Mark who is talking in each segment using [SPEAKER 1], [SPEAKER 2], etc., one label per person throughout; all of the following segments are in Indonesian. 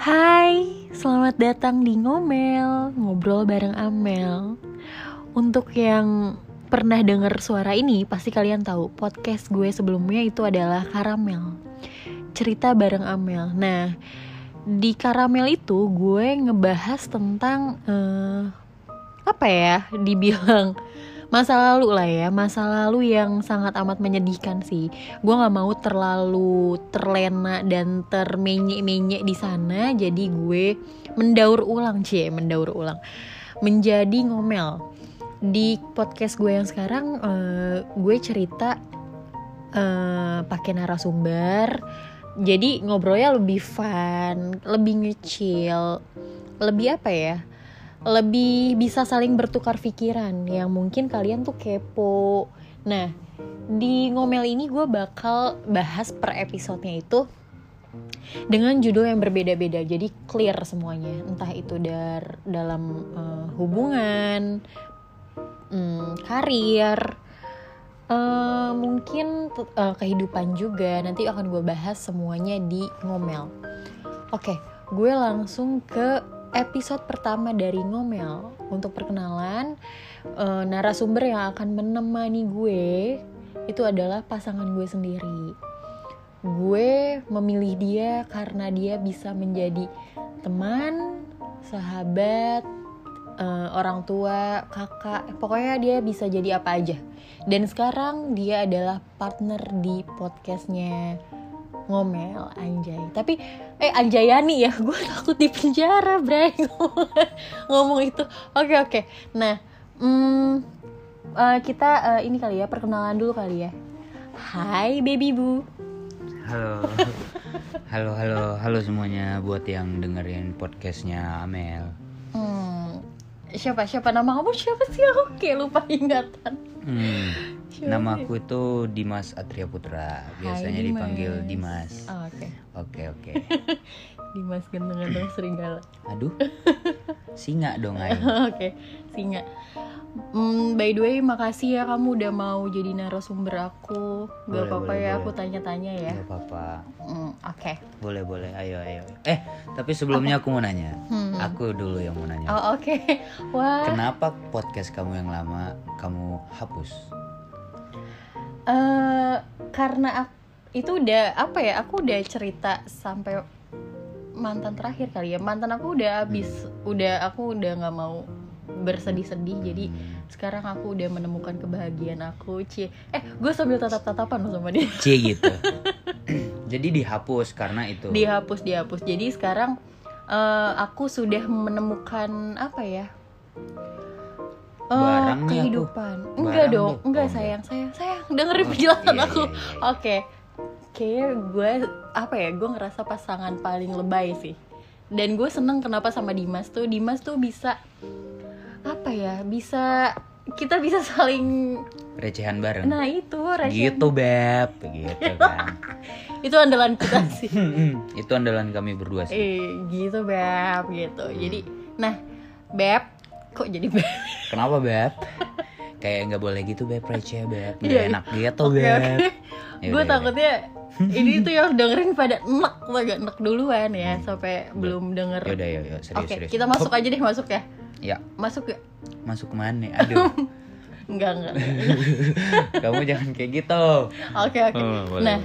[SPEAKER 1] Hai, selamat datang di Ngomel, ngobrol bareng Amel. Untuk yang pernah dengar suara ini, pasti kalian tahu podcast gue sebelumnya itu adalah Karamel. Cerita bareng Amel. Nah, di Karamel itu gue ngebahas tentang eh, apa ya? Dibilang masa lalu lah ya masa lalu yang sangat amat menyedihkan sih. Gue nggak mau terlalu terlena dan termenye-menye di sana jadi gue mendaur ulang cie mendaur ulang. Menjadi ngomel. Di podcast gue yang sekarang eh, gue cerita eh, pakai narasumber. Jadi ngobrolnya lebih fun lebih ngecil lebih apa ya lebih bisa saling bertukar pikiran yang mungkin kalian tuh kepo. Nah, di ngomel ini gue bakal bahas per episodenya itu dengan judul yang berbeda-beda, jadi clear semuanya. Entah itu dar dalam uh, hubungan, um, karir, uh, mungkin uh, kehidupan juga. Nanti akan gue bahas semuanya di ngomel. Oke, gue langsung ke episode pertama dari Ngomel untuk perkenalan uh, narasumber yang akan menemani gue itu adalah pasangan gue sendiri. Gue memilih dia karena dia bisa menjadi teman, sahabat, uh, orang tua, kakak, pokoknya dia bisa jadi apa aja. Dan sekarang dia adalah partner di podcastnya ngomel anjay. Tapi eh anjayani ya gue takut di penjara bray. Ngomong itu. Oke okay, oke. Okay. nah hmm, uh, kita uh, ini kali ya perkenalan dulu kali ya. Hai baby bu
[SPEAKER 2] halo. Halo halo halo semuanya buat yang dengerin podcastnya Amel.
[SPEAKER 1] Hmm, siapa siapa? Nama kamu siapa sih? Oke lupa ingatan.
[SPEAKER 2] Hmm Nama aku itu Dimas Atria Putra. Biasanya Hai, Dimas. dipanggil Dimas.
[SPEAKER 1] Oh, oke.
[SPEAKER 2] Oke, oke.
[SPEAKER 1] Dimas ganteng-ganteng serigala.
[SPEAKER 2] Aduh. Singa dong, Ayo.
[SPEAKER 1] oke, singa. Mm, by the way, makasih ya kamu udah mau jadi narasumber aku. Gak apa-apa ya boleh. aku tanya-tanya ya.
[SPEAKER 2] Gak apa-apa.
[SPEAKER 1] Mm, oke. Okay.
[SPEAKER 2] Boleh, boleh. Ayo, ayo. Eh, tapi sebelumnya aku mau nanya. Hmm. Aku dulu yang mau nanya.
[SPEAKER 1] Oh, oke. Okay. Wah.
[SPEAKER 2] Kenapa podcast kamu yang lama kamu hapus?
[SPEAKER 1] Uh, karena aku, itu udah apa ya aku udah cerita sampai mantan terakhir kali ya. Mantan aku udah habis hmm. udah aku udah nggak mau bersedih-sedih. Jadi sekarang aku udah menemukan kebahagiaan aku. Cie eh gue sambil tatap-tatapan loh sama dia.
[SPEAKER 2] Cie gitu. Jadi dihapus karena itu.
[SPEAKER 1] Dihapus dihapus. Jadi sekarang uh, aku sudah menemukan apa ya
[SPEAKER 2] uh,
[SPEAKER 1] kehidupan. Aku. enggak Barang dong enggak oh, sayang sayang sayang. Dengerin oh, penjelasan iya, aku. iya, iya. oke. Okay. kayaknya gue apa ya gue ngerasa pasangan paling lebay sih. Dan gue seneng kenapa sama Dimas tuh. Dimas tuh bisa apa ya bisa kita bisa saling
[SPEAKER 2] recehan bareng.
[SPEAKER 1] Nah itu recehan.
[SPEAKER 2] Gitu beb. Gitu kan.
[SPEAKER 1] Itu andalan kita sih.
[SPEAKER 2] Itu andalan kami berdua sih.
[SPEAKER 1] Eh, gitu beb gitu. Jadi nah beb kok jadi beb?
[SPEAKER 2] Kenapa beb? Kayak nggak boleh gitu beb receh beb. Nggak yeah, enak gitu okay, beb. okay.
[SPEAKER 1] Ya gue takutnya ini tuh yang dengerin pada enak gak enak duluan ya hmm. sampai belum denger.
[SPEAKER 2] Yaudah yuk serius
[SPEAKER 1] okay,
[SPEAKER 2] serius.
[SPEAKER 1] kita masuk aja deh masuk ya.
[SPEAKER 2] Ya.
[SPEAKER 1] Masuk ya?
[SPEAKER 2] Masuk mana? Aduh.
[SPEAKER 1] Enggak enggak
[SPEAKER 2] kamu jangan kayak gitu.
[SPEAKER 1] Oke okay, oke. Okay. oh, nah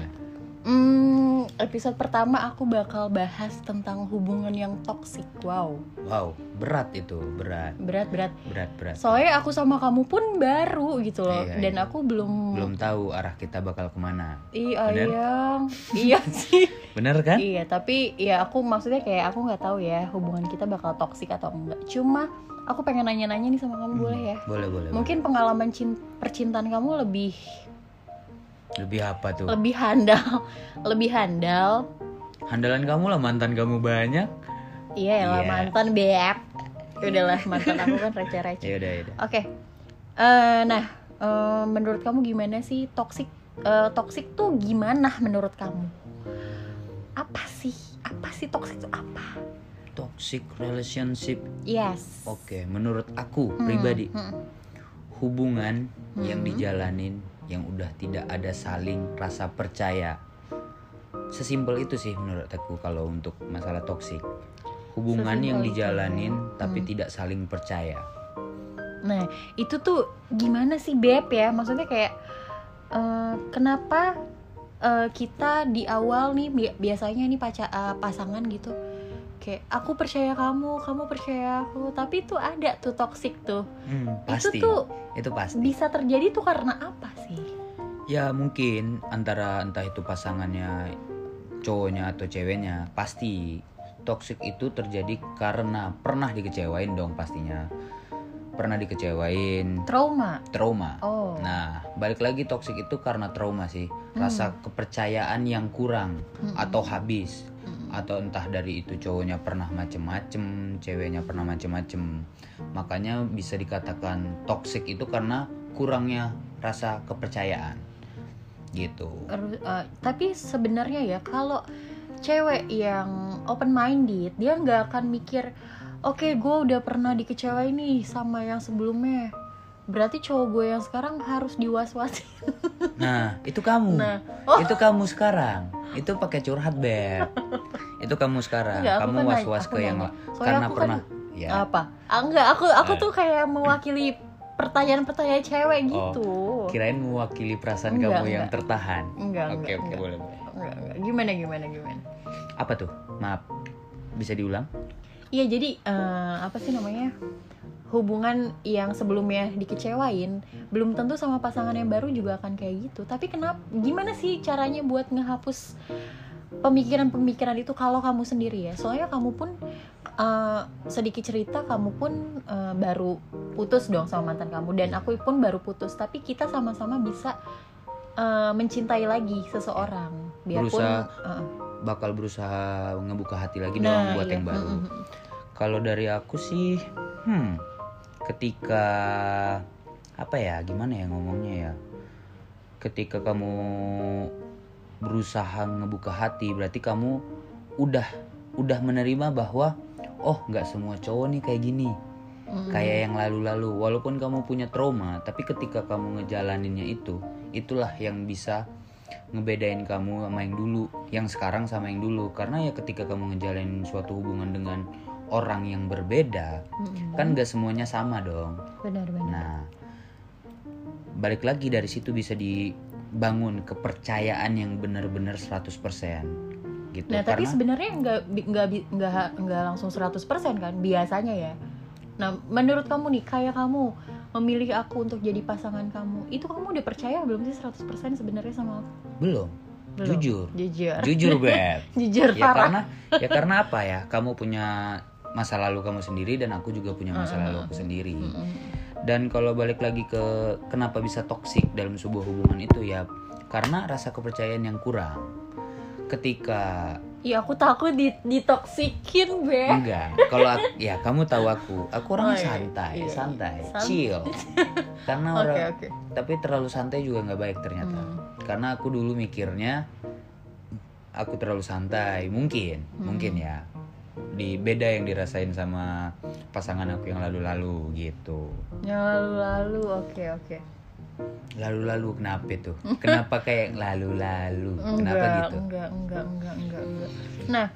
[SPEAKER 1] Hmm, episode pertama aku bakal bahas tentang hubungan yang toksik. Wow.
[SPEAKER 2] Wow, berat itu, berat.
[SPEAKER 1] Berat, berat.
[SPEAKER 2] Berat, berat.
[SPEAKER 1] Soalnya aku sama kamu pun baru gitu loh, iya, dan iya. aku belum
[SPEAKER 2] belum tahu arah kita bakal ke mana.
[SPEAKER 1] Iya, yang iya sih.
[SPEAKER 2] Bener kan?
[SPEAKER 1] Iya, tapi ya aku maksudnya kayak aku nggak tahu ya hubungan kita bakal toksik atau enggak. Cuma aku pengen nanya-nanya nih sama kamu hmm, boleh ya?
[SPEAKER 2] Boleh, boleh.
[SPEAKER 1] Mungkin boleh. pengalaman percintaan kamu lebih
[SPEAKER 2] lebih apa tuh?
[SPEAKER 1] Lebih handal, lebih handal.
[SPEAKER 2] Handalan kamu lah mantan kamu banyak.
[SPEAKER 1] Iya yeah. lah mantan beb. Udahlah mantan aku kan receh-receh.
[SPEAKER 2] Ya udah, ya
[SPEAKER 1] Oke. Okay. Uh, eh, nah, uh, menurut kamu gimana sih toxic uh, toxic tuh gimana menurut kamu? Apa sih? Apa sih toxic itu apa?
[SPEAKER 2] Toxic relationship.
[SPEAKER 1] Yes.
[SPEAKER 2] Oke, okay, menurut aku hmm, pribadi. Hmm. Hubungan hmm. yang dijalanin yang udah tidak ada saling rasa percaya sesimpel itu sih menurut aku kalau untuk masalah toksik hubungan yang
[SPEAKER 1] Sesimpel itu.
[SPEAKER 2] dijalanin tapi
[SPEAKER 1] Hmm.
[SPEAKER 2] tidak saling percaya
[SPEAKER 1] Nah, itu tuh gimana sih Beb ya? Maksudnya kayak eh, kenapa eh, kita di awal nih bi- biasanya nih paca eh, pasangan gitu kayak aku percaya kamu, kamu percaya aku, tapi tuh ada tuh toxic tuh.
[SPEAKER 2] Hmm, pasti
[SPEAKER 1] Itu tuh
[SPEAKER 2] itu pasti
[SPEAKER 1] bisa terjadi tuh karena apa sih?
[SPEAKER 2] ya mungkin antara entah itu pasangannya cowoknya atau ceweknya pasti toxic itu terjadi karena pernah dikecewain dong pastinya pernah dikecewain
[SPEAKER 1] Trauma.
[SPEAKER 2] trauma
[SPEAKER 1] Oh.
[SPEAKER 2] Nah, balik lagi toxic itu karena trauma sih. Rasa kepercayaan yang kurang
[SPEAKER 1] Mm-mm.
[SPEAKER 2] atau habis. Atau entah dari itu cowoknya pernah macem-macem, ceweknya pernah macem-macem. Makanya bisa dikatakan toxic itu karena kurangnya rasa kepercayaan. Gitu.
[SPEAKER 1] Eh, tapi sebenarnya ya kalau cewek yang open minded dia nggak akan mikir oke gue udah pernah dikecewain nih sama yang sebelumnya berarti cowok gue yang sekarang harus diwas-wasin
[SPEAKER 2] Nah, itu kamu.
[SPEAKER 1] nah oh
[SPEAKER 2] Itu kamu sekarang. Itu pakai curhat, Beb. itu kamu sekarang.
[SPEAKER 1] Enggak,
[SPEAKER 2] kamu
[SPEAKER 1] kan
[SPEAKER 2] was-was ke yang karena
[SPEAKER 1] aku kan-
[SPEAKER 2] pernah ya.
[SPEAKER 1] apa ah, enggak aku aku
[SPEAKER 2] Eh.
[SPEAKER 1] tuh kayak mewakili pertanyaan-pertanyaan cewek
[SPEAKER 2] Oh,
[SPEAKER 1] gitu
[SPEAKER 2] Kirain mewakili perasaan
[SPEAKER 1] Enggak,
[SPEAKER 2] kamu yang tertahan.
[SPEAKER 1] enggak
[SPEAKER 2] Oke, oke, boleh, boleh.
[SPEAKER 1] enggak enggak gimana gimana gimana
[SPEAKER 2] Apa tuh? Maaf. Bisa diulang?
[SPEAKER 1] Iya jadi eh, apa sih namanya hubungan yang sebelumnya dikecewain belum tentu sama pasangan yang baru juga akan kayak gitu. Tapi kenapa? Gimana sih caranya buat ngehapus pemikiran-pemikiran itu kalau kamu sendiri ya? Soalnya kamu pun eh, sedikit cerita kamu pun eh, baru putus dong sama mantan kamu dan aku pun baru putus. Tapi kita sama-sama bisa eh, mencintai lagi seseorang biarpun
[SPEAKER 2] Berusaha
[SPEAKER 1] eh,
[SPEAKER 2] Bakal berusaha ngebuka hati lagi
[SPEAKER 1] nah,
[SPEAKER 2] dong buat
[SPEAKER 1] iya.
[SPEAKER 2] yang baru.
[SPEAKER 1] Mm.
[SPEAKER 2] Kalau dari aku sih, hmm, ketika apa ya, gimana ya ngomongnya ya? Ketika kamu berusaha ngebuka hati, berarti kamu udah udah menerima bahwa oh nggak semua cowok nih kayak gini,
[SPEAKER 1] Mm,
[SPEAKER 2] kayak yang lalu-lalu. Walaupun kamu punya trauma, tapi ketika kamu ngejalaninnya itu, itulah yang bisa ngebedain kamu sama yang dulu, yang sekarang sama yang dulu. Karena ya ketika kamu ngejalanin suatu hubungan dengan orang yang berbeda,
[SPEAKER 1] Mm, mm.
[SPEAKER 2] kan gak semuanya sama dong.
[SPEAKER 1] benar-benar.
[SPEAKER 2] Nah, balik lagi dari situ bisa dibangun kepercayaan yang benar-benar 100% gitu.
[SPEAKER 1] Nah, tapi sebenarnya nggak nggak nggak nggak langsung 100% kan biasanya ya. Nah, menurut kamu nih kayak kamu memilih aku untuk jadi pasangan kamu, itu kamu udah percaya belum sih 100% sebenarnya sama aku?
[SPEAKER 2] belum,
[SPEAKER 1] Belum.
[SPEAKER 2] jujur.
[SPEAKER 1] Jujur.
[SPEAKER 2] Jujur, Beb.
[SPEAKER 1] Jujur
[SPEAKER 2] ya
[SPEAKER 1] parah.
[SPEAKER 2] karena ya karena apa ya? Kamu punya masa lalu kamu sendiri dan aku juga punya masa lalu aku sendiri. Dan kalau balik lagi ke kenapa bisa toksik dalam sebuah hubungan itu ya karena rasa kepercayaan yang kurang. Ketika
[SPEAKER 1] Iya, aku takut di ditoksikin, Be.
[SPEAKER 2] enggak, kalau ya kamu tahu aku, aku orang
[SPEAKER 1] Oh, iya.
[SPEAKER 2] santai,
[SPEAKER 1] Iya.
[SPEAKER 2] santai,
[SPEAKER 1] Santai.
[SPEAKER 2] chill. Karena
[SPEAKER 1] Oke,
[SPEAKER 2] orang
[SPEAKER 1] oke.
[SPEAKER 2] tapi terlalu santai juga nggak baik ternyata.
[SPEAKER 1] Hmm.
[SPEAKER 2] Karena aku dulu mikirnya aku terlalu santai, mungkin,
[SPEAKER 1] Hmm.
[SPEAKER 2] mungkin ya. Di beda yang dirasain sama pasangan aku yang lalu-lalu gitu.
[SPEAKER 1] Yang lalu-lalu, oke, oke.
[SPEAKER 2] Lalu-lalu kenapa tuh? Kenapa kayak lalu-lalu? Kenapa
[SPEAKER 1] Enggak,
[SPEAKER 2] gitu?
[SPEAKER 1] enggak, enggak, enggak, enggak, enggak. Nah,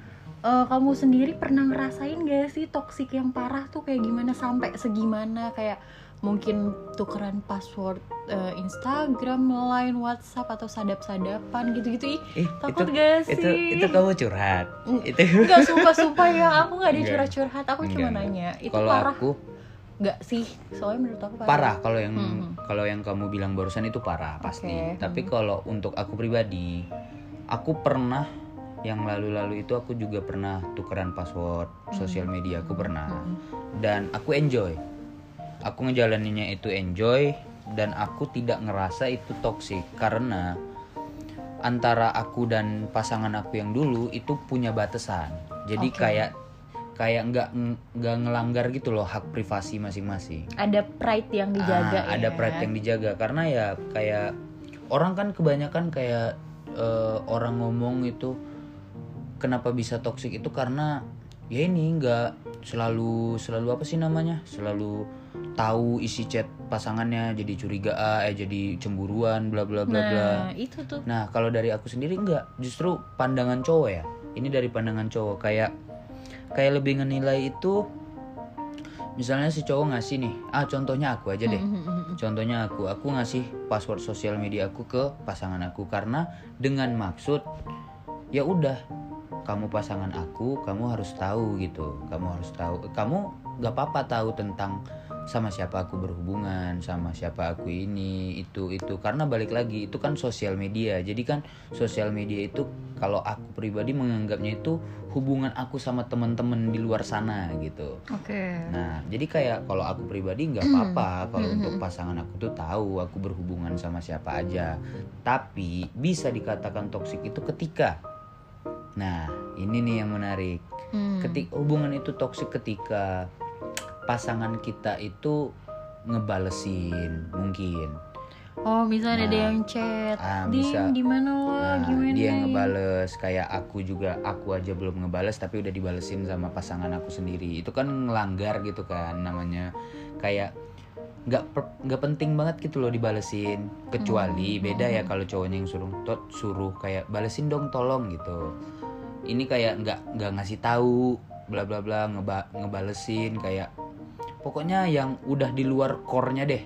[SPEAKER 1] eh, kamu sendiri pernah ngerasain gak sih toksik yang parah tuh kayak gimana sampai segimana kayak mungkin tukeran password eh, Instagram, Line, WhatsApp atau sadap-sadapan gitu-gitu ih
[SPEAKER 2] Eh,
[SPEAKER 1] takut
[SPEAKER 2] itu,
[SPEAKER 1] gak
[SPEAKER 2] itu
[SPEAKER 1] sih?
[SPEAKER 2] itu kamu curhat.
[SPEAKER 1] Mm,
[SPEAKER 2] Itu
[SPEAKER 1] Enggak sumpah-sumpah ya aku nggak ada curhat-curhat aku cuma
[SPEAKER 2] Enggak,
[SPEAKER 1] nanya itu
[SPEAKER 2] kalau
[SPEAKER 1] parah
[SPEAKER 2] aku
[SPEAKER 1] nggak sih soalnya menurut aku parah,
[SPEAKER 2] parah kalau yang
[SPEAKER 1] Hmm.
[SPEAKER 2] kalau yang kamu bilang barusan itu parah pasti.
[SPEAKER 1] Oke,
[SPEAKER 2] Tapi
[SPEAKER 1] hmm.
[SPEAKER 2] kalau untuk aku pribadi, aku pernah yang lalu-lalu itu aku juga pernah tukeran password sosial media aku pernah
[SPEAKER 1] Hmm.
[SPEAKER 2] dan aku enjoy. Aku ngejalaninnya itu enjoy dan aku tidak ngerasa itu toksik karena antara aku dan pasangan aku yang dulu itu punya batasan. Jadi
[SPEAKER 1] Oke.
[SPEAKER 2] kayak kayak nggak nggak ngelanggar gitu loh hak privasi masing-masing.
[SPEAKER 1] ada pride yang dijaga
[SPEAKER 2] Ah, ada
[SPEAKER 1] ya.
[SPEAKER 2] pride yang dijaga karena ya kayak orang kan kebanyakan kayak eh, orang ngomong itu kenapa bisa toksik itu karena ya ini nggak selalu selalu apa sih namanya? Selalu tahu isi chat pasangannya jadi curiga eh jadi cemburuan bla bla bla bla.
[SPEAKER 1] Nah, itu tuh.
[SPEAKER 2] Nah, kalau dari aku sendiri enggak, justru pandangan cowok ya. Ini dari pandangan cowok. Kayak kayak lebih ngenilai itu misalnya si cowok ngasih nih, ah contohnya aku aja deh. Contohnya aku, aku ngasih password sosial media aku ke pasangan aku. Karena dengan maksud ya udah kamu pasangan aku, kamu harus tahu gitu. Kamu harus tahu, kamu gak apa-apa tahu tentang sama siapa aku berhubungan, sama siapa aku ini, itu itu karena balik lagi itu kan sosial media. Jadi kan sosial media itu kalau aku pribadi menganggapnya itu hubungan aku sama teman-teman di luar sana gitu.
[SPEAKER 1] Oke.
[SPEAKER 2] Nah, jadi kayak kalau aku pribadi nggak apa-apa kalau untuk pasangan aku tuh tahu aku berhubungan sama siapa aja. Tapi bisa dikatakan toksik itu ketika Nah, ini nih yang menarik.
[SPEAKER 1] Hmm.
[SPEAKER 2] Ketik hubungan itu toksik ketika pasangan kita itu ngebalesin mungkin.
[SPEAKER 1] Oh, misalnya ada
[SPEAKER 2] Nah,
[SPEAKER 1] yang chat.
[SPEAKER 2] ah, bisa.
[SPEAKER 1] di mana lo?
[SPEAKER 2] Nah,
[SPEAKER 1] Gimana?
[SPEAKER 2] dia
[SPEAKER 1] ini?"
[SPEAKER 2] ngebales kayak aku juga aku aja belum ngebales tapi udah dibalesin sama pasangan aku sendiri itu kan ngelanggar gitu kan namanya kayak nggak nggak penting banget gitu loh dibalesin kecuali
[SPEAKER 1] Hmm.
[SPEAKER 2] beda ya kalau cowoknya yang suruh tot suruh kayak balesin dong tolong gitu ini kayak nggak nggak ngasih tahu bla bla bla ngeba ngebalesin kayak pokoknya yang udah di luar core-nya deh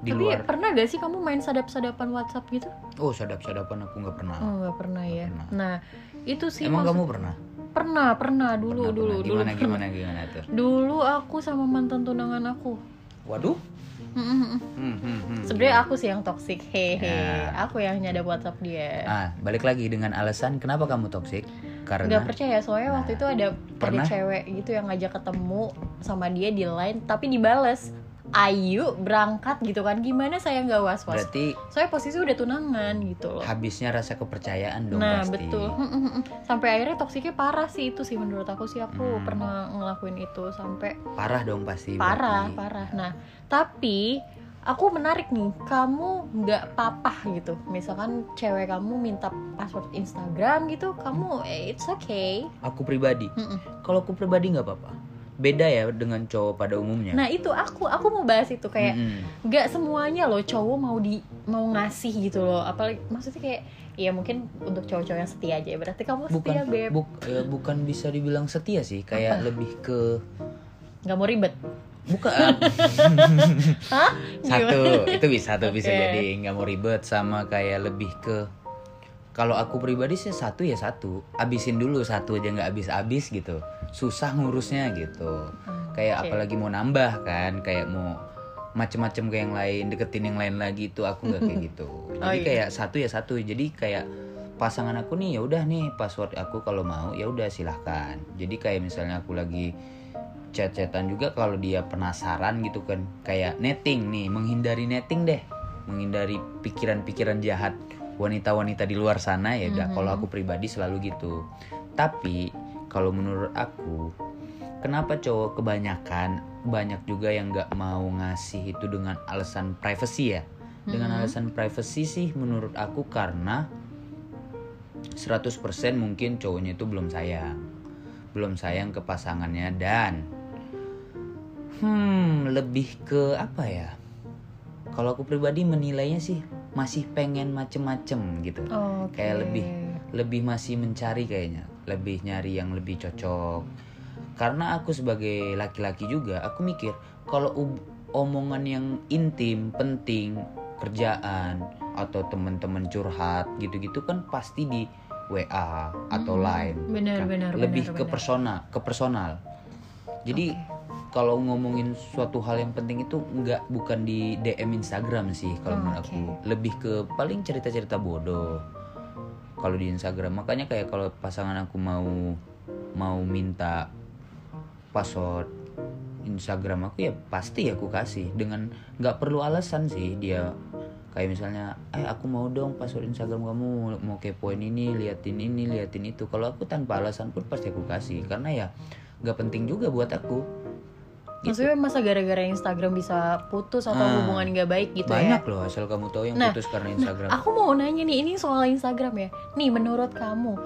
[SPEAKER 2] di
[SPEAKER 1] Tapi
[SPEAKER 2] luar
[SPEAKER 1] pernah gak sih kamu main sadap-sadapan WhatsApp gitu?
[SPEAKER 2] oh sadap-sadapan aku nggak pernah
[SPEAKER 1] Oh, nggak pernah ya.
[SPEAKER 2] pernah.
[SPEAKER 1] Nah, itu sih
[SPEAKER 2] emang
[SPEAKER 1] maksud-
[SPEAKER 2] kamu pernah
[SPEAKER 1] pernah, pernah dulu,
[SPEAKER 2] Pernah,
[SPEAKER 1] dulu,
[SPEAKER 2] pernah.
[SPEAKER 1] dulu.
[SPEAKER 2] gimana gimana gimana tuh
[SPEAKER 1] Dulu aku sama mantan tunangan aku.
[SPEAKER 2] waduh
[SPEAKER 1] Hmm, hmm, hmm.
[SPEAKER 2] Hmm.
[SPEAKER 1] Sebenarnya aku sih yang toxic, hehe.
[SPEAKER 2] Ya.
[SPEAKER 1] Aku yang nyadap WhatsApp dia.
[SPEAKER 2] ah balik lagi dengan alasan kenapa kamu toksik karena
[SPEAKER 1] Nggak percaya soalnya waktu itu ada
[SPEAKER 2] Pernah?
[SPEAKER 1] ada cewek gitu yang ngajak ketemu sama dia di line tapi dibales. Ayo berangkat gitu kan gimana saya nggak was was
[SPEAKER 2] berarti
[SPEAKER 1] soalnya posisi udah tunangan gitu loh.
[SPEAKER 2] habisnya rasa kepercayaan dong
[SPEAKER 1] nah
[SPEAKER 2] pasti.
[SPEAKER 1] betul. Sampai akhirnya toksiknya parah sih itu sih menurut aku sih. Aku
[SPEAKER 2] Hmm.
[SPEAKER 1] pernah ngelakuin itu sampai
[SPEAKER 2] parah dong pasti
[SPEAKER 1] parah
[SPEAKER 2] berarti.
[SPEAKER 1] parah. Nah tapi aku menarik nih kamu nggak papah gitu. Misalkan cewek kamu minta password Instagram gitu kamu eh, it's okay.
[SPEAKER 2] Aku pribadi?
[SPEAKER 1] Mm-mm.
[SPEAKER 2] kalau aku pribadi nggak apa-apa. Beda ya dengan cowok pada umumnya.
[SPEAKER 1] Nah itu aku aku mau bahas itu kayak nggak semuanya loh cowok mau di mau ngasih gitu loh. Apalagi maksudnya kayak ya mungkin untuk cowok-cowok yang setia aja. Berarti kamu
[SPEAKER 2] bukan
[SPEAKER 1] setia beb.
[SPEAKER 2] buk- ya, bukan bisa dibilang setia sih. Kayak lebih ke
[SPEAKER 1] nggak mau ribet
[SPEAKER 2] bukan.
[SPEAKER 1] Hah?
[SPEAKER 2] Satu itu bisa tuh bisa
[SPEAKER 1] Oke.
[SPEAKER 2] jadi. Nggak mau ribet sama kayak lebih ke kalau aku pribadi sih satu ya satu. Abisin dulu satu aja nggak habis-habis gitu. Susah ngurusnya gitu. Kayak
[SPEAKER 1] oke.
[SPEAKER 2] apalagi mau nambah kan kayak mau macem-macem ke yang lain deketin yang lain lagi itu aku nggak kayak gitu.
[SPEAKER 1] Oh,
[SPEAKER 2] jadi
[SPEAKER 1] iya.
[SPEAKER 2] kayak satu ya satu. Jadi kayak pasangan aku nih ya udah nih password aku kalau mau ya udah silahkan. Jadi kayak misalnya aku lagi chat-chatan juga kalau dia penasaran gitu kan. Kayak netting nih menghindari netting deh. Menghindari pikiran-pikiran jahat wanita-wanita di luar sana ya udah kalau aku pribadi selalu gitu. Tapi kalau menurut aku kenapa cowok kebanyakan banyak juga yang nggak mau ngasih itu dengan alasan privacy ya? Dengan alasan privacy sih menurut aku karena 100% mungkin cowoknya itu belum sayang. Belum sayang ke pasangannya dan hmm lebih ke apa ya kalau aku pribadi menilainya sih masih pengen macem-macem gitu
[SPEAKER 1] Oke.
[SPEAKER 2] kayak lebih lebih masih mencari kayaknya lebih nyari yang lebih cocok karena aku sebagai laki-laki juga aku mikir kalau omongan yang intim penting kerjaan atau teman-teman curhat gitu-gitu kan pasti di WA atau
[SPEAKER 1] Mm-mm.
[SPEAKER 2] Line
[SPEAKER 1] Benar,
[SPEAKER 2] Kan lebih
[SPEAKER 1] benar,
[SPEAKER 2] ke
[SPEAKER 1] benar.
[SPEAKER 2] personal ke personal jadi kalau ngomongin suatu hal yang penting itu nggak bukan di DM Instagram sih kalau
[SPEAKER 1] Oh,
[SPEAKER 2] menurut
[SPEAKER 1] oke.
[SPEAKER 2] aku lebih ke paling cerita-cerita bodoh. Kalau di Instagram makanya kayak kalau pasangan aku mau mau minta password Instagram aku ya pasti aku kasih. Dengan nggak perlu alasan sih dia kayak misalnya eh aku mau dong password Instagram kamu mau kepoin ini liatin ini liatin itu. Kalau aku tanpa alasan pun pasti aku kasih. Karena ya nggak penting juga buat aku
[SPEAKER 1] maksudnya masa gara-gara Instagram bisa putus atau
[SPEAKER 2] Ah,
[SPEAKER 1] hubungan nggak baik gitu
[SPEAKER 2] banyak
[SPEAKER 1] ya
[SPEAKER 2] loh asal kamu tahu yang
[SPEAKER 1] Nah,
[SPEAKER 2] putus karena Instagram.
[SPEAKER 1] aku mau nanya nih ini soal Instagram ya. Nih menurut kamu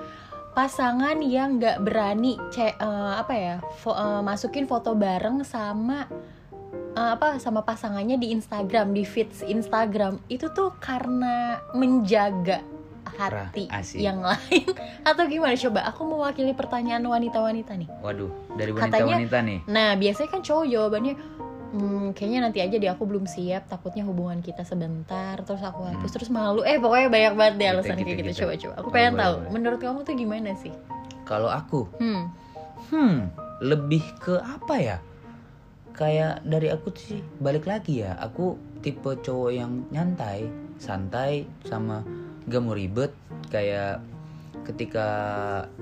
[SPEAKER 1] pasangan yang nggak berani ce- eh, apa ya fo- eh, masukin foto bareng sama eh, apa sama pasangannya di Instagram di feeds Instagram itu tuh karena menjaga hati
[SPEAKER 2] asik.
[SPEAKER 1] yang lain atau gimana coba aku mewakili pertanyaan wanita-wanita nih
[SPEAKER 2] Waduh, dari wanita-wanita nih.
[SPEAKER 1] nah biasanya kan cowok jawabannya Hmm, kayaknya nanti aja deh aku belum siap takutnya hubungan kita sebentar terus aku hapus
[SPEAKER 2] Hmm.
[SPEAKER 1] terus malu eh pokoknya banyak banget deh
[SPEAKER 2] Gitu,
[SPEAKER 1] alasan
[SPEAKER 2] gitu,
[SPEAKER 1] kayak gitu
[SPEAKER 2] gitu.
[SPEAKER 1] coba coba aku
[SPEAKER 2] Oh,
[SPEAKER 1] pengen
[SPEAKER 2] boleh,
[SPEAKER 1] tahu
[SPEAKER 2] boleh.
[SPEAKER 1] menurut kamu tuh gimana sih
[SPEAKER 2] Kalau aku,
[SPEAKER 1] hmm
[SPEAKER 2] hmm, lebih ke apa ya? Kayak dari aku tuh sih balik lagi ya. Aku tipe cowok yang nyantai, santai sama gak mau ribet. Kayak ketika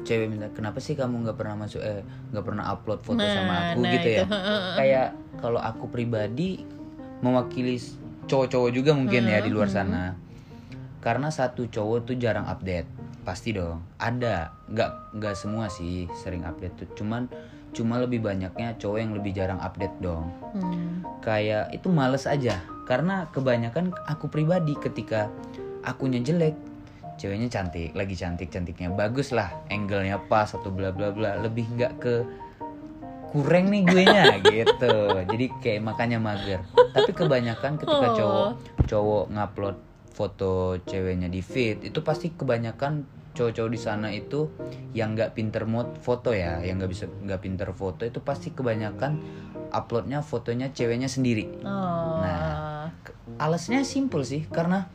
[SPEAKER 2] cewek minta kenapa sih kamu nggak pernah masuk eh nggak pernah upload foto sama aku
[SPEAKER 1] nah
[SPEAKER 2] gitu ya
[SPEAKER 1] itu.
[SPEAKER 2] kayak kalau aku pribadi mewakili cowok-cowok juga mungkin ya di luar
[SPEAKER 1] Hmm.
[SPEAKER 2] sana karena satu cowok tuh jarang update pasti dong ada nggak nggak semua sih sering update tuh cuman cuma lebih banyaknya cowok yang lebih jarang update dong
[SPEAKER 1] Hmm.
[SPEAKER 2] kayak itu males aja karena kebanyakan aku pribadi ketika akunya jelek ceweknya cantik lagi cantik cantiknya bagus lah angle-nya pas atau bla bla bla lebih nggak ke kurang nih gue nya gitu jadi kayak makanya mager tapi kebanyakan ketika
[SPEAKER 1] Oh.
[SPEAKER 2] cowok cowok ngupload foto ceweknya di feed itu pasti kebanyakan cowok-cowok di sana itu yang nggak pinter mod foto ya yang nggak bisa nggak pinter foto itu pasti kebanyakan uploadnya fotonya ceweknya sendiri
[SPEAKER 1] Oh.
[SPEAKER 2] Nah. alasnya simple sih karena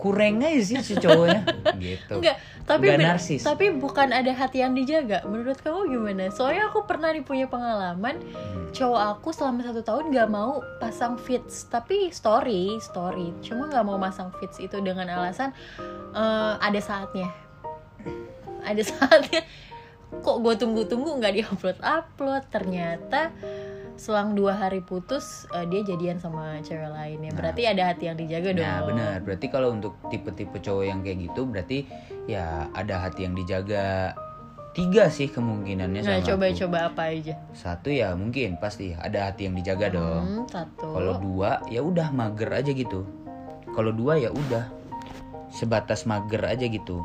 [SPEAKER 2] kurang aja sih si cowoknya gitu
[SPEAKER 1] Enggak, tapi
[SPEAKER 2] Nggak
[SPEAKER 1] ben-
[SPEAKER 2] narsis.
[SPEAKER 1] tapi bukan ada hati yang dijaga. Menurut kamu gimana? Soalnya aku pernah nih punya pengalaman
[SPEAKER 2] Hmm.
[SPEAKER 1] cowok aku selama satu tahun gak mau pasang feeds, tapi story, story. Cuma gak mau pasang feeds itu dengan alasan eh, ada saatnya, ada saatnya. Kok gue tunggu-tunggu nggak diupload upload? Ternyata selang dua hari putus eh, dia jadian sama cewek lainnya.
[SPEAKER 2] Nah.
[SPEAKER 1] Berarti ada hati yang dijaga dong.
[SPEAKER 2] Nah benar, berarti kalau untuk tipe-tipe cowok yang kayak gitu berarti ya ada hati yang dijaga tiga sih kemungkinannya
[SPEAKER 1] Nah,
[SPEAKER 2] sama aku.
[SPEAKER 1] coba-coba apa aja?
[SPEAKER 2] Satu ya mungkin pasti ada hati yang dijaga dong.
[SPEAKER 1] Hmm, satu.
[SPEAKER 2] Kalau dua ya udah mager aja gitu. Kalau dua ya udah sebatas mager aja gitu.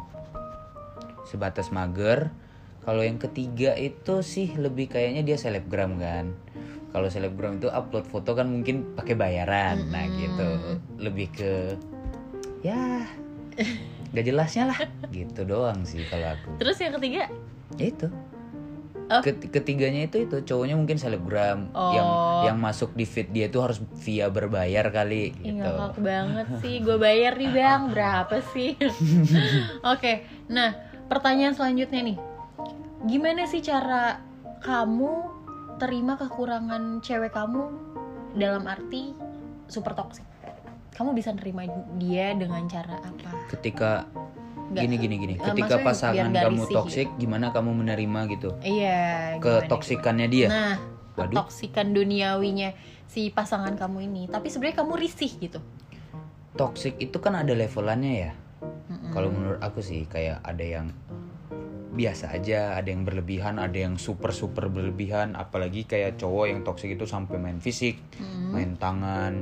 [SPEAKER 2] Sebatas mager. Kalau yang ketiga itu sih lebih kayaknya dia selebgram kan. Kalau selebgram itu upload foto kan mungkin pakai bayaran. Nah, gitu. Lebih ke ya gak jelasnya lah gitu doang sih kalau aku
[SPEAKER 1] Terus yang ketiga?
[SPEAKER 2] ya itu
[SPEAKER 1] Oh.
[SPEAKER 2] Ket- ketiganya itu itu cowoknya mungkin selebgram yang
[SPEAKER 1] Oh.
[SPEAKER 2] yang masuk di feed dia tuh harus via berbayar kali
[SPEAKER 1] Ih,
[SPEAKER 2] gitu
[SPEAKER 1] ngakak banget sih. Gue bayar nih bang. Berapa sih? Oke. Nah, pertanyaan selanjutnya nih. Gimana sih cara kamu terima kekurangan cewek kamu dalam arti super toxic? Kamu bisa nerima dia dengan cara apa?
[SPEAKER 2] ketika gini gini gini
[SPEAKER 1] eh,
[SPEAKER 2] ketika pasangan kamu
[SPEAKER 1] risih
[SPEAKER 2] toksik gimana kamu menerima gitu
[SPEAKER 1] Iya.
[SPEAKER 2] ke toksikannya dia
[SPEAKER 1] Nah,
[SPEAKER 2] Waduh.
[SPEAKER 1] toksikan duniawinya si pasangan kamu ini. Tapi sebenarnya kamu risih gitu.
[SPEAKER 2] toksik itu kan ada levelannya ya
[SPEAKER 1] Mm-mm.
[SPEAKER 2] kalau menurut aku sih kayak ada yang biasa aja ada yang berlebihan ada yang super super berlebihan apalagi kayak cowok yang toksik itu sampai main fisik
[SPEAKER 1] Mm.
[SPEAKER 2] main tangan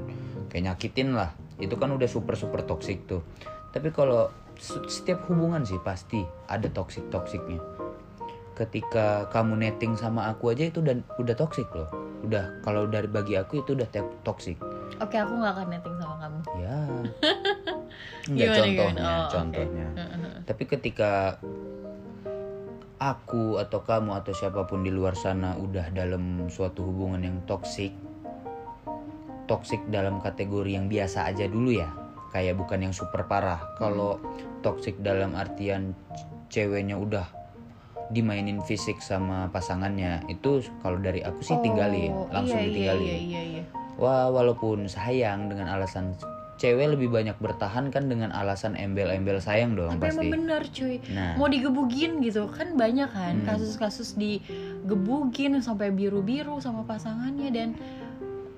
[SPEAKER 2] kayak nyakitin lah itu kan udah super super toksik tuh tapi kalau se- setiap hubungan sih pasti ada toksik toksiknya ketika kamu netting sama aku aja itu udah udah toksik loh udah kalau dari bagi aku itu udah toksik
[SPEAKER 1] Oke, aku nggak akan netting sama kamu.
[SPEAKER 2] ya enggak
[SPEAKER 1] Gimana,
[SPEAKER 2] contohnya
[SPEAKER 1] gimana? Oh,
[SPEAKER 2] contohnya
[SPEAKER 1] Heeh.
[SPEAKER 2] tapi ketika aku atau kamu atau siapa pun di luar sana udah dalam suatu hubungan yang toksik, toksik dalam kategori yang biasa aja dulu ya, kayak bukan yang super parah. Kalau toksik dalam artian ceweknya udah dimainin fisik sama pasangannya, itu kalau dari aku sih tinggalin,
[SPEAKER 1] Oh,
[SPEAKER 2] langsung
[SPEAKER 1] iya,
[SPEAKER 2] ditinggalin.
[SPEAKER 1] Iya, iya, iya, iya.
[SPEAKER 2] Wah, walaupun sayang dengan alasan cewek lebih banyak bertahan kan dengan alasan embel-embel sayang dong
[SPEAKER 1] Tapi
[SPEAKER 2] pasti.
[SPEAKER 1] emang benar cuy.
[SPEAKER 2] Nah,
[SPEAKER 1] Mau digebugin gitu kan banyak kan
[SPEAKER 2] Hmm.
[SPEAKER 1] kasus-kasus digebugin sampai biru-biru sama pasangannya dan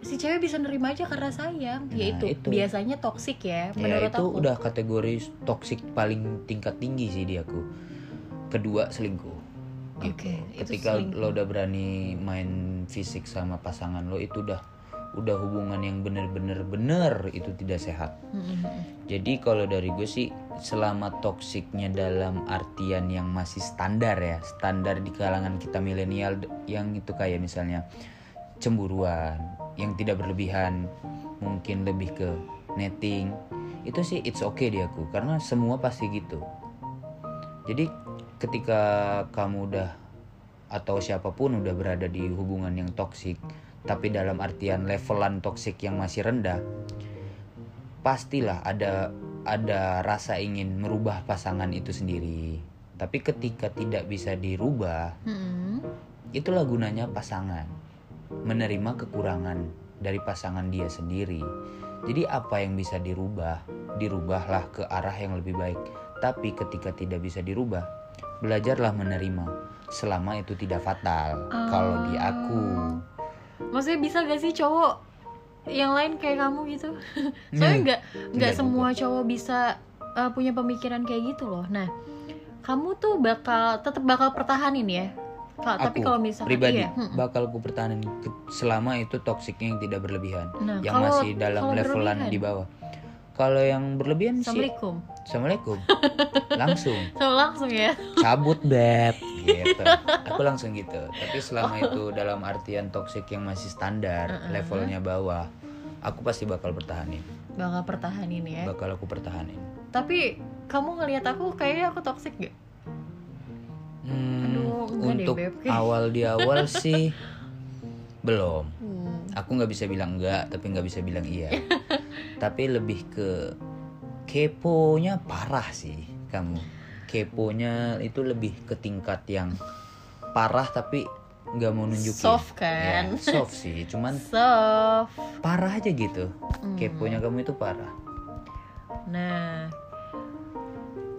[SPEAKER 1] si cewek bisa nerima aja karena sayang.
[SPEAKER 2] Nah,
[SPEAKER 1] ya itu, biasanya toksik ya
[SPEAKER 2] ya
[SPEAKER 1] menurut
[SPEAKER 2] itu
[SPEAKER 1] aku.
[SPEAKER 2] udah kategori toksik paling tingkat tinggi sih di aku. Kedua selingkuh. Gitu.
[SPEAKER 1] Oke, itu
[SPEAKER 2] Ketika
[SPEAKER 1] selingkuh.
[SPEAKER 2] lo udah berani main fisik sama pasangan lo itu udah udah hubungan yang bener-bener bener itu tidak sehat.
[SPEAKER 1] Mm-mm.
[SPEAKER 2] Jadi kalau dari gue sih selama toksiknya dalam artian yang masih standar ya, standar di kalangan kita milenial yang itu kayak misalnya cemburuan, yang tidak berlebihan mungkin lebih ke netting itu sih it's okay di aku karena semua pasti gitu jadi ketika kamu udah atau siapa pun udah berada di hubungan yang toksik tapi dalam artian levelan toksik yang masih rendah pastilah ada ada rasa ingin merubah pasangan itu sendiri. Tapi ketika tidak bisa dirubah
[SPEAKER 1] Mm-mm.
[SPEAKER 2] itulah gunanya pasangan. Menerima kekurangan dari pasangan dia sendiri. Jadi apa yang bisa dirubah dirubahlah ke arah yang lebih baik. Tapi ketika tidak bisa dirubah belajarlah menerima. Selama itu tidak fatal kalau di aku
[SPEAKER 1] Maksudnya bisa gak sih cowok yang lain kayak kamu gitu? Soalnya nggak nggak
[SPEAKER 2] Nggak
[SPEAKER 1] semua cowok bisa uh, punya pemikiran kayak gitu loh. Nah, kamu tuh bakal tetap bakal pertahanin ya. Ka- tapi
[SPEAKER 2] aku
[SPEAKER 1] kalau misalnya
[SPEAKER 2] pribadi
[SPEAKER 1] iya, mm-mm.
[SPEAKER 2] bakal aku pertahanin selama itu toksiknya yang tidak berlebihan
[SPEAKER 1] Nah,
[SPEAKER 2] yang
[SPEAKER 1] kalau-
[SPEAKER 2] masih dalam
[SPEAKER 1] kalau
[SPEAKER 2] levelan
[SPEAKER 1] berlebihan?
[SPEAKER 2] di bawah kalau yang berlebihan sih
[SPEAKER 1] Assalamualaikum.
[SPEAKER 2] assalamualaikum langsung
[SPEAKER 1] So langsung ya.
[SPEAKER 2] cabut beb gitu aku langsung gitu tapi selama itu dalam artian toksik yang masih standar
[SPEAKER 1] Uh-uh.
[SPEAKER 2] levelnya bawah aku pasti bakal pertahanin
[SPEAKER 1] Bakal pertahanin ya.
[SPEAKER 2] bakal aku pertahanin
[SPEAKER 1] Tapi kamu ngelihat aku kayaknya aku toxic gak?
[SPEAKER 2] Hmm,
[SPEAKER 1] Aduh, deh,
[SPEAKER 2] untuk
[SPEAKER 1] Beb.
[SPEAKER 2] awal di awal sih belum
[SPEAKER 1] Hmm.
[SPEAKER 2] aku nggak bisa bilang enggak tapi nggak bisa bilang iya tapi lebih ke keponya parah sih kamu keponya itu lebih ke tingkat yang parah tapi nggak mau nunjukin
[SPEAKER 1] Soft kan?
[SPEAKER 2] Ya, soft sih cuman
[SPEAKER 1] Soft.
[SPEAKER 2] parah aja gitu
[SPEAKER 1] Hmm.
[SPEAKER 2] keponya kamu itu parah
[SPEAKER 1] Nah,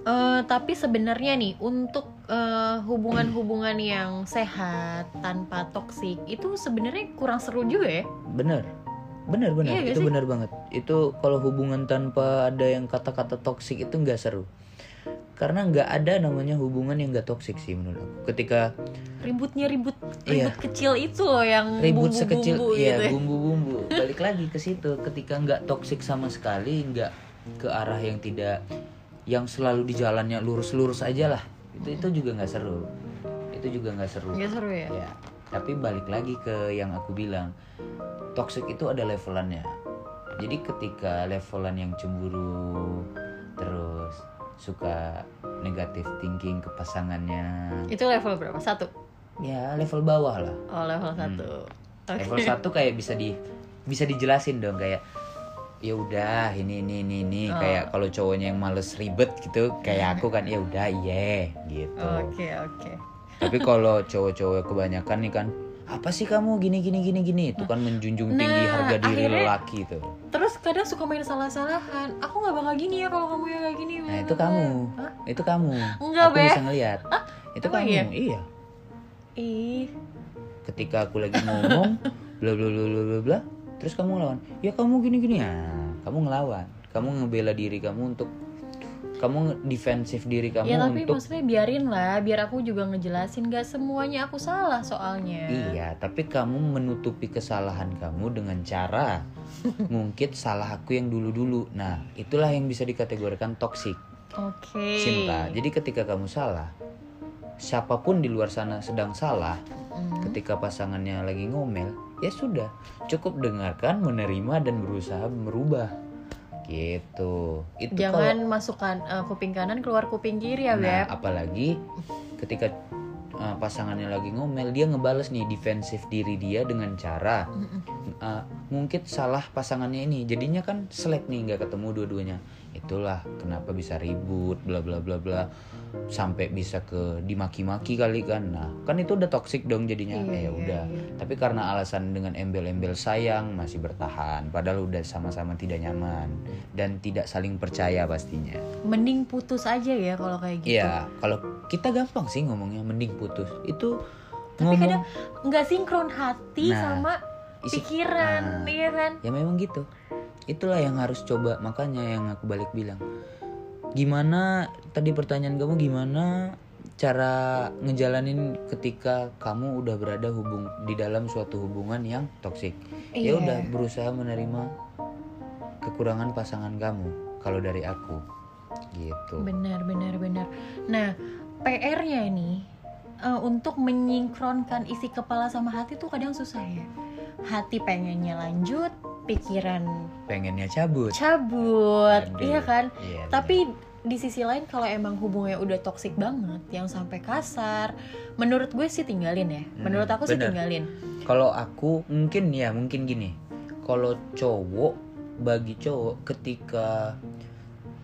[SPEAKER 1] eh, tapi sebenarnya nih untuk eh, hubungan-hubungan yang sehat tanpa toksik itu sebenarnya kurang seru juga ya.
[SPEAKER 2] bener bener bener
[SPEAKER 1] Iya
[SPEAKER 2] itu
[SPEAKER 1] sih?
[SPEAKER 2] bener banget itu kalau hubungan tanpa ada yang kata-kata toksik itu nggak seru karena nggak ada namanya hubungan yang nggak toksik sih menurut aku. Ketika
[SPEAKER 1] Ributnya ribut
[SPEAKER 2] Iya.
[SPEAKER 1] ribut kecil itu loh yang
[SPEAKER 2] ribut
[SPEAKER 1] bumbu-bumbu
[SPEAKER 2] sekecil
[SPEAKER 1] gitu
[SPEAKER 2] ya
[SPEAKER 1] ya.
[SPEAKER 2] bumbu-bumbu. Balik lagi ke situ ketika nggak toksik sama sekali nggak ke arah yang tidak yang selalu di jalannya lurus-lurus aja lah. Itu itu juga nggak seru. Itu juga nggak seru.
[SPEAKER 1] Nggak seru ya?
[SPEAKER 2] ya tapi balik lagi ke yang aku bilang toxic itu ada levelannya. Jadi ketika levelan yang cemburu terus suka negatif thinking ke pasangannya
[SPEAKER 1] Itu level berapa? Satu.
[SPEAKER 2] ya level bawah lah
[SPEAKER 1] Oh level satu. Oke.
[SPEAKER 2] Hmm. level satu kayak bisa di bisa dijelasin dong kayak ya udah ini ini ini ini
[SPEAKER 1] Oh.
[SPEAKER 2] kayak kalau cowoknya yang males ribet gitu kayak aku kan ya udah iya gitu
[SPEAKER 1] Oke oke.
[SPEAKER 2] tapi kalau cowok-cowok kebanyakan nih kan apa sih kamu gini gini gini gini itu kan menjunjung tinggi
[SPEAKER 1] Nah,
[SPEAKER 2] harga diri
[SPEAKER 1] akhirnya-
[SPEAKER 2] lelaki tuh
[SPEAKER 1] Terus kadang suka main salah-salahan. Aku nggak bakal gini ya kalau kamu yang kayak gini.
[SPEAKER 2] nah itu kamu
[SPEAKER 1] Hah?
[SPEAKER 2] itu kamu
[SPEAKER 1] Enggak,
[SPEAKER 2] aku
[SPEAKER 1] Be.
[SPEAKER 2] bisa ngeliat itu
[SPEAKER 1] emang
[SPEAKER 2] kamu
[SPEAKER 1] iya?
[SPEAKER 2] iya
[SPEAKER 1] Ih.
[SPEAKER 2] ketika aku lagi ngomong bla bla bla bla bla bla terus kamu ngelawan ya kamu gini gini ya kamu ngelawan kamu ngebela diri kamu untuk kamu defensif diri kamu
[SPEAKER 1] ya tapi
[SPEAKER 2] untuk
[SPEAKER 1] maksudnya biarin lah, biar aku juga ngejelasin gak semuanya aku salah soalnya.
[SPEAKER 2] iya tapi kamu menutupi kesalahan kamu dengan cara ngungkit salah aku yang dulu dulu nah itulah yang bisa dikategorikan toksik
[SPEAKER 1] Oke.
[SPEAKER 2] cinta jadi ketika kamu salah siapa pun di luar sana sedang salah
[SPEAKER 1] Mm.
[SPEAKER 2] ketika pasangannya lagi ngomel ya sudah cukup dengarkan menerima dan berusaha merubah gitu. Itu
[SPEAKER 1] Jangan
[SPEAKER 2] kalau
[SPEAKER 1] masukkan eh, kuping kanan keluar kuping kiri ya,
[SPEAKER 2] nah
[SPEAKER 1] Beb.
[SPEAKER 2] apalagi ketika uh, pasangannya lagi ngomel dia ngebales nih defensif diri dia dengan cara uh, ngungkit salah pasangannya ini. Jadinya kan selek nih nggak ketemu dua-duanya. Itulah kenapa bisa ribut bla bla bla bla sampai bisa ke dimaki-maki kali kan nah kan itu udah toxic dong jadinya
[SPEAKER 1] Iya,
[SPEAKER 2] Eh, ya
[SPEAKER 1] iya,
[SPEAKER 2] udah
[SPEAKER 1] iya.
[SPEAKER 2] tapi karena alasan dengan embel-embel sayang masih bertahan padahal udah sama-sama tidak nyaman dan tidak saling percaya pastinya
[SPEAKER 1] Mending putus aja ya kalau kayak gitu.
[SPEAKER 2] Iya, kalau kita gampang sih ngomongnya mending putus. Itu
[SPEAKER 1] Tapi
[SPEAKER 2] ngomong
[SPEAKER 1] kadang nggak sinkron hati
[SPEAKER 2] Nah,
[SPEAKER 1] sama
[SPEAKER 2] isi-
[SPEAKER 1] pikiran,
[SPEAKER 2] nah.
[SPEAKER 1] iya kan?
[SPEAKER 2] ya memang gitu. Itulah yang harus coba. Makanya yang aku balik bilang. Gimana tadi pertanyaan kamu gimana cara ngejalanin ketika kamu udah berada hubung di dalam suatu hubungan yang toksik. Ya
[SPEAKER 1] Iya.
[SPEAKER 2] udah berusaha menerima kekurangan pasangan kamu kalau dari aku. Gitu.
[SPEAKER 1] Benar, benar, benar. Nah, PR-nya ini eh, untuk menyinkronkan isi kepala sama hati tuh kadang susah ya. hati pengennya lanjut pikiran
[SPEAKER 2] pengennya cabut.
[SPEAKER 1] Cabut
[SPEAKER 2] Aduh.
[SPEAKER 1] iya kan?
[SPEAKER 2] Iya,
[SPEAKER 1] tapi di sisi lain kalau emang hubungannya udah toksik banget yang sampai kasar menurut gue sih tinggalin ya. Menurut aku sih
[SPEAKER 2] bener.
[SPEAKER 1] tinggalin.
[SPEAKER 2] Kalau aku mungkin ya mungkin gini. Kalau cowok bagi cowok ketika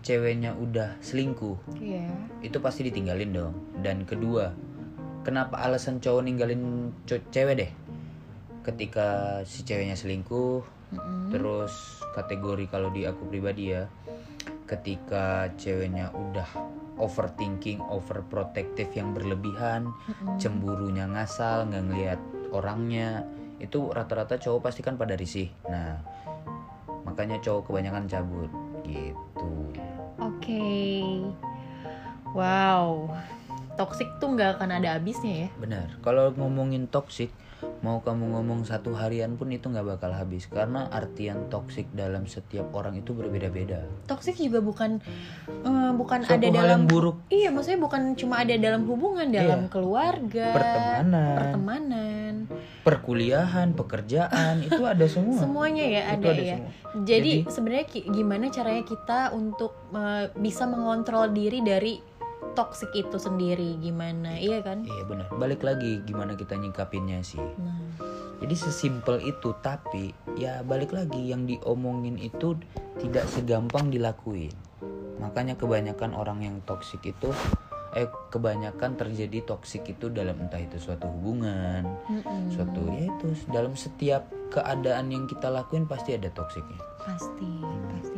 [SPEAKER 2] ceweknya udah selingkuh
[SPEAKER 1] iya.
[SPEAKER 2] itu pasti ditinggalin dong. Dan kedua kenapa alasan cowok ninggalin cewek deh? Ketika si ceweknya selingkuh Terus kategori kalau di aku pribadi ya ketika ceweknya udah overthinking overprotective yang berlebihan
[SPEAKER 1] Mm-mm.
[SPEAKER 2] cemburunya ngasal nggak ngelihat orangnya itu rata-rata cowok pasti kan pada risih nah makanya cowok kebanyakan cabut gitu
[SPEAKER 1] Oke. Wow. Toxic tuh nggak akan ada habisnya ya.
[SPEAKER 2] benar kalau ngomongin toxic mau kamu ngomong satu harian pun itu nggak bakal habis. Karena artian toxic dalam setiap orang itu berbeda-beda.
[SPEAKER 1] Toxic juga bukan eh, bukan
[SPEAKER 2] suatu
[SPEAKER 1] ada dalam
[SPEAKER 2] buruk.
[SPEAKER 1] Iya, maksudnya bukan cuma ada dalam hubungan, dalam
[SPEAKER 2] Iya.
[SPEAKER 1] keluarga,
[SPEAKER 2] pertemanan.
[SPEAKER 1] pertemanan,
[SPEAKER 2] perkuliahan pekerjaan itu ada semua.
[SPEAKER 1] Semuanya ya
[SPEAKER 2] itu
[SPEAKER 1] ada,
[SPEAKER 2] ada
[SPEAKER 1] ya.
[SPEAKER 2] semua.
[SPEAKER 1] Jadi,
[SPEAKER 2] Jadi-
[SPEAKER 1] sebenarnya gimana caranya kita untuk eh, bisa mengontrol diri dari toxic itu sendiri gimana? Iya kan?
[SPEAKER 2] iya benar balik lagi gimana kita nyikapinnya sih
[SPEAKER 1] Nah,
[SPEAKER 2] Jadi sesimpel itu, tapi ya balik lagi yang diomongin itu tidak segampang dilakuin. Makanya kebanyakan orang yang toksik itu eh kebanyakan terjadi toksik itu dalam entah itu suatu hubungan,
[SPEAKER 1] mm-mm.
[SPEAKER 2] suatu ya itu dalam setiap keadaan yang kita lakuin pasti ada toksiknya.
[SPEAKER 1] pasti, pasti, pasti.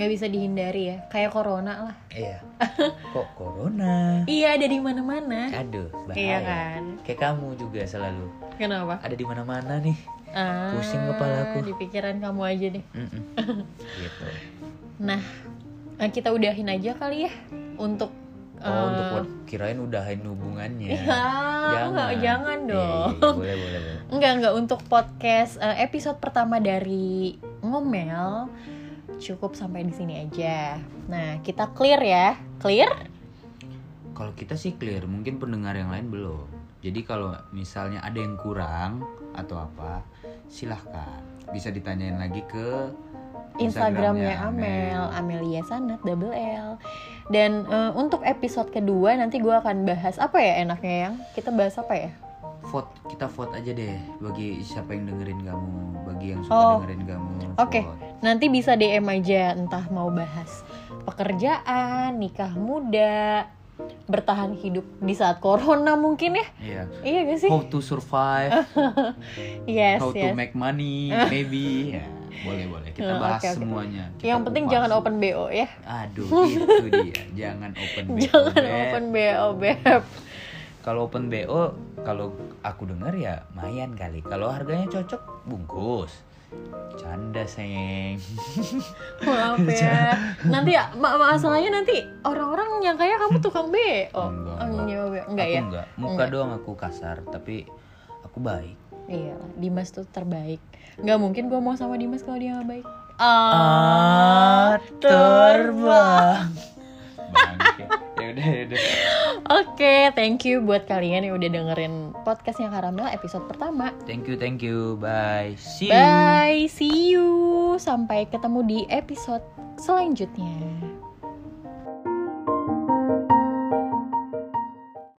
[SPEAKER 1] Nggak bisa dihindari ya. Kayak corona lah.
[SPEAKER 2] Iya. Kok corona?
[SPEAKER 1] Iya, ada di mana-mana.
[SPEAKER 2] Aduh, bahaya.
[SPEAKER 1] Iya kan?
[SPEAKER 2] Kayak kamu juga selalu
[SPEAKER 1] Kenapa?
[SPEAKER 2] ada di mana-mana nih.
[SPEAKER 1] Ah,
[SPEAKER 2] Pusing kepalaku.
[SPEAKER 1] Di pikiran kamu aja deh.
[SPEAKER 2] Mm-mm. gitu.
[SPEAKER 1] Nah, eh, kita udahin aja kali ya untuk
[SPEAKER 2] Oh,
[SPEAKER 1] eh,
[SPEAKER 2] untuk kirain udahin hubungannya.
[SPEAKER 1] Ya, enggak, jangan
[SPEAKER 2] Iya,
[SPEAKER 1] dong.
[SPEAKER 2] iya, iya, boleh, boleh, boleh.
[SPEAKER 1] Enggak, enggak untuk podcast eh, episode pertama dari ngomel cukup sampai di sini aja. Nah, kita clear ya. Clear?
[SPEAKER 2] Kalau kita sih clear, mungkin pendengar yang lain belum. Jadi kalau misalnya ada yang kurang atau apa, silahkan bisa ditanyain lagi ke
[SPEAKER 1] Instagramnya Amel, Amelia Sanat double L. Dan eh, untuk episode kedua nanti gue akan bahas apa ya enaknya yang kita bahas apa ya?
[SPEAKER 2] Vote, kita vote aja deh bagi siapa yang dengerin kamu, bagi yang suka
[SPEAKER 1] Oh.
[SPEAKER 2] dengerin kamu.
[SPEAKER 1] Oke.
[SPEAKER 2] vote.
[SPEAKER 1] Nanti bisa DM aja entah mau bahas pekerjaan, nikah muda, bertahan hidup di saat corona mungkin ya.
[SPEAKER 2] Iya.
[SPEAKER 1] Iya gak sih?
[SPEAKER 2] How to survive,
[SPEAKER 1] Yes,
[SPEAKER 2] how to
[SPEAKER 1] yes.
[SPEAKER 2] make money, maybe. Ya, boleh boleh. Kita bahas
[SPEAKER 1] oke, oke.
[SPEAKER 2] semuanya. Kita
[SPEAKER 1] Yang penting
[SPEAKER 2] kupas.
[SPEAKER 1] jangan open BO ya.
[SPEAKER 2] Aduh, itu dia. Jangan open BO.
[SPEAKER 1] Jangan
[SPEAKER 2] Beb.
[SPEAKER 1] open BO, Beb.
[SPEAKER 2] Kalau open BO, kalau aku dengar ya mayan kali. Kalau harganya cocok, bungkus. Canda sayang.
[SPEAKER 1] Maaf ya. Nanti ya, ma masalahnya nanti orang-orang yang kayak kamu tukang BO.
[SPEAKER 2] Enggak,
[SPEAKER 1] Oh,
[SPEAKER 2] enggak.
[SPEAKER 1] Enggak
[SPEAKER 2] aku
[SPEAKER 1] ya?
[SPEAKER 2] enggak. Muka
[SPEAKER 1] Enggak.
[SPEAKER 2] doang aku kasar, tapi aku baik.
[SPEAKER 1] Iya, Dimas tuh terbaik. Nggak mungkin gue mau sama Dimas kalau dia nggak baik.
[SPEAKER 2] Ah, terbang. Udah, udah.
[SPEAKER 1] Oke, thank you buat kalian yang udah dengerin podcastnya Karamel episode pertama.
[SPEAKER 2] Thank you, thank you. Bye. See you.
[SPEAKER 1] Bye, see you. Sampai ketemu di episode selanjutnya.